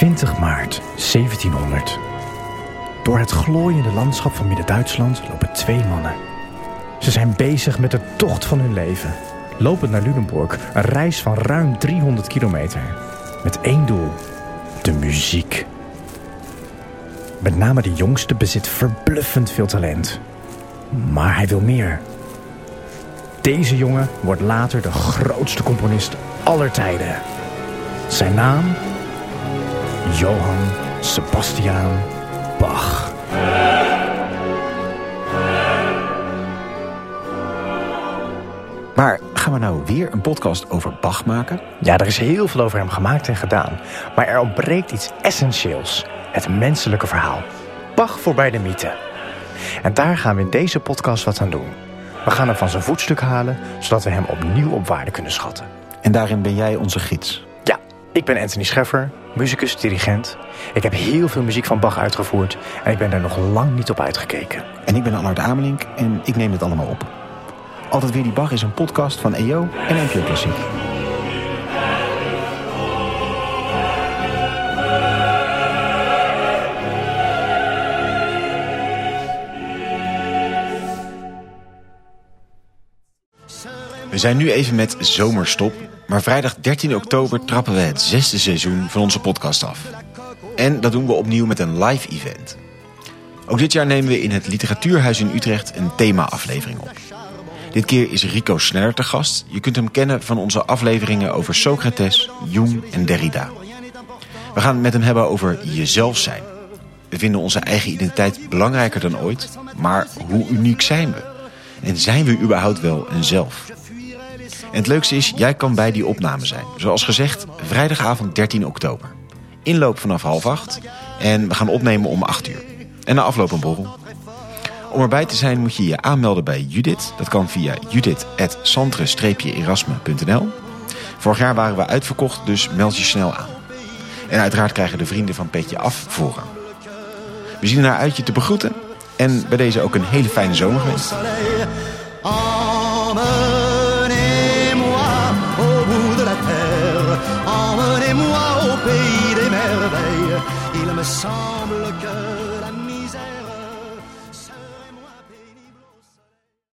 20 maart 1700. Door het glooiende landschap van Midden-Duitsland lopen twee mannen. Ze zijn bezig met de tocht van hun leven. Lopend naar Lunenburg, een reis van ruim 300 kilometer. Met één doel, de muziek. Met name de jongste bezit verbluffend veel talent. Maar hij wil meer. Deze jongen wordt later de grootste componist aller tijden. Zijn naam? Johann Sebastian Bach. Maar gaan we nou weer een podcast over Bach maken? Ja, er is heel veel over hem gemaakt en gedaan. Maar er ontbreekt iets essentieels. Het menselijke verhaal. Bach voorbij de mythe. En daar gaan we in deze podcast wat aan doen. We gaan hem van zijn voetstuk halen, zodat we hem opnieuw op waarde kunnen schatten. En daarin ben jij onze gids. Ik ben Anthony Scheffer, muzikus, dirigent. Ik heb heel veel muziek van Bach uitgevoerd en ik ben daar nog lang niet op uitgekeken. En ik ben Allard Amelink en ik neem het allemaal op. Altijd weer die Bach is een podcast van EO en NPO Klassiek. We zijn nu even met zomerstop, maar vrijdag 13 oktober trappen we het zesde seizoen van onze podcast af. En dat doen we opnieuw met een live event. Ook dit jaar nemen we in het Literatuurhuis in Utrecht een thema-aflevering op. Dit keer is Rico Sneller te gast. Je kunt hem kennen van onze afleveringen over Socrates, Jung en Derrida. We gaan het met hem hebben over jezelf zijn. We vinden onze eigen identiteit belangrijker dan ooit, maar hoe uniek zijn we? En zijn we überhaupt wel een zelf? En het leukste is, jij kan bij die opname zijn. Zoals gezegd, vrijdagavond 13 oktober. Inloop vanaf half acht en we gaan opnemen om 8 uur. En na afloop een borrel. Om erbij te zijn moet je je aanmelden bij Judith. Dat kan via judith.santre-erasme.nl Vorig jaar waren we uitverkocht, dus meld je snel aan. En uiteraard krijgen de vrienden van Petje Af voorrang. We zien er naar uit je te begroeten. En bij deze ook een hele fijne zomer geweest. Il me semble que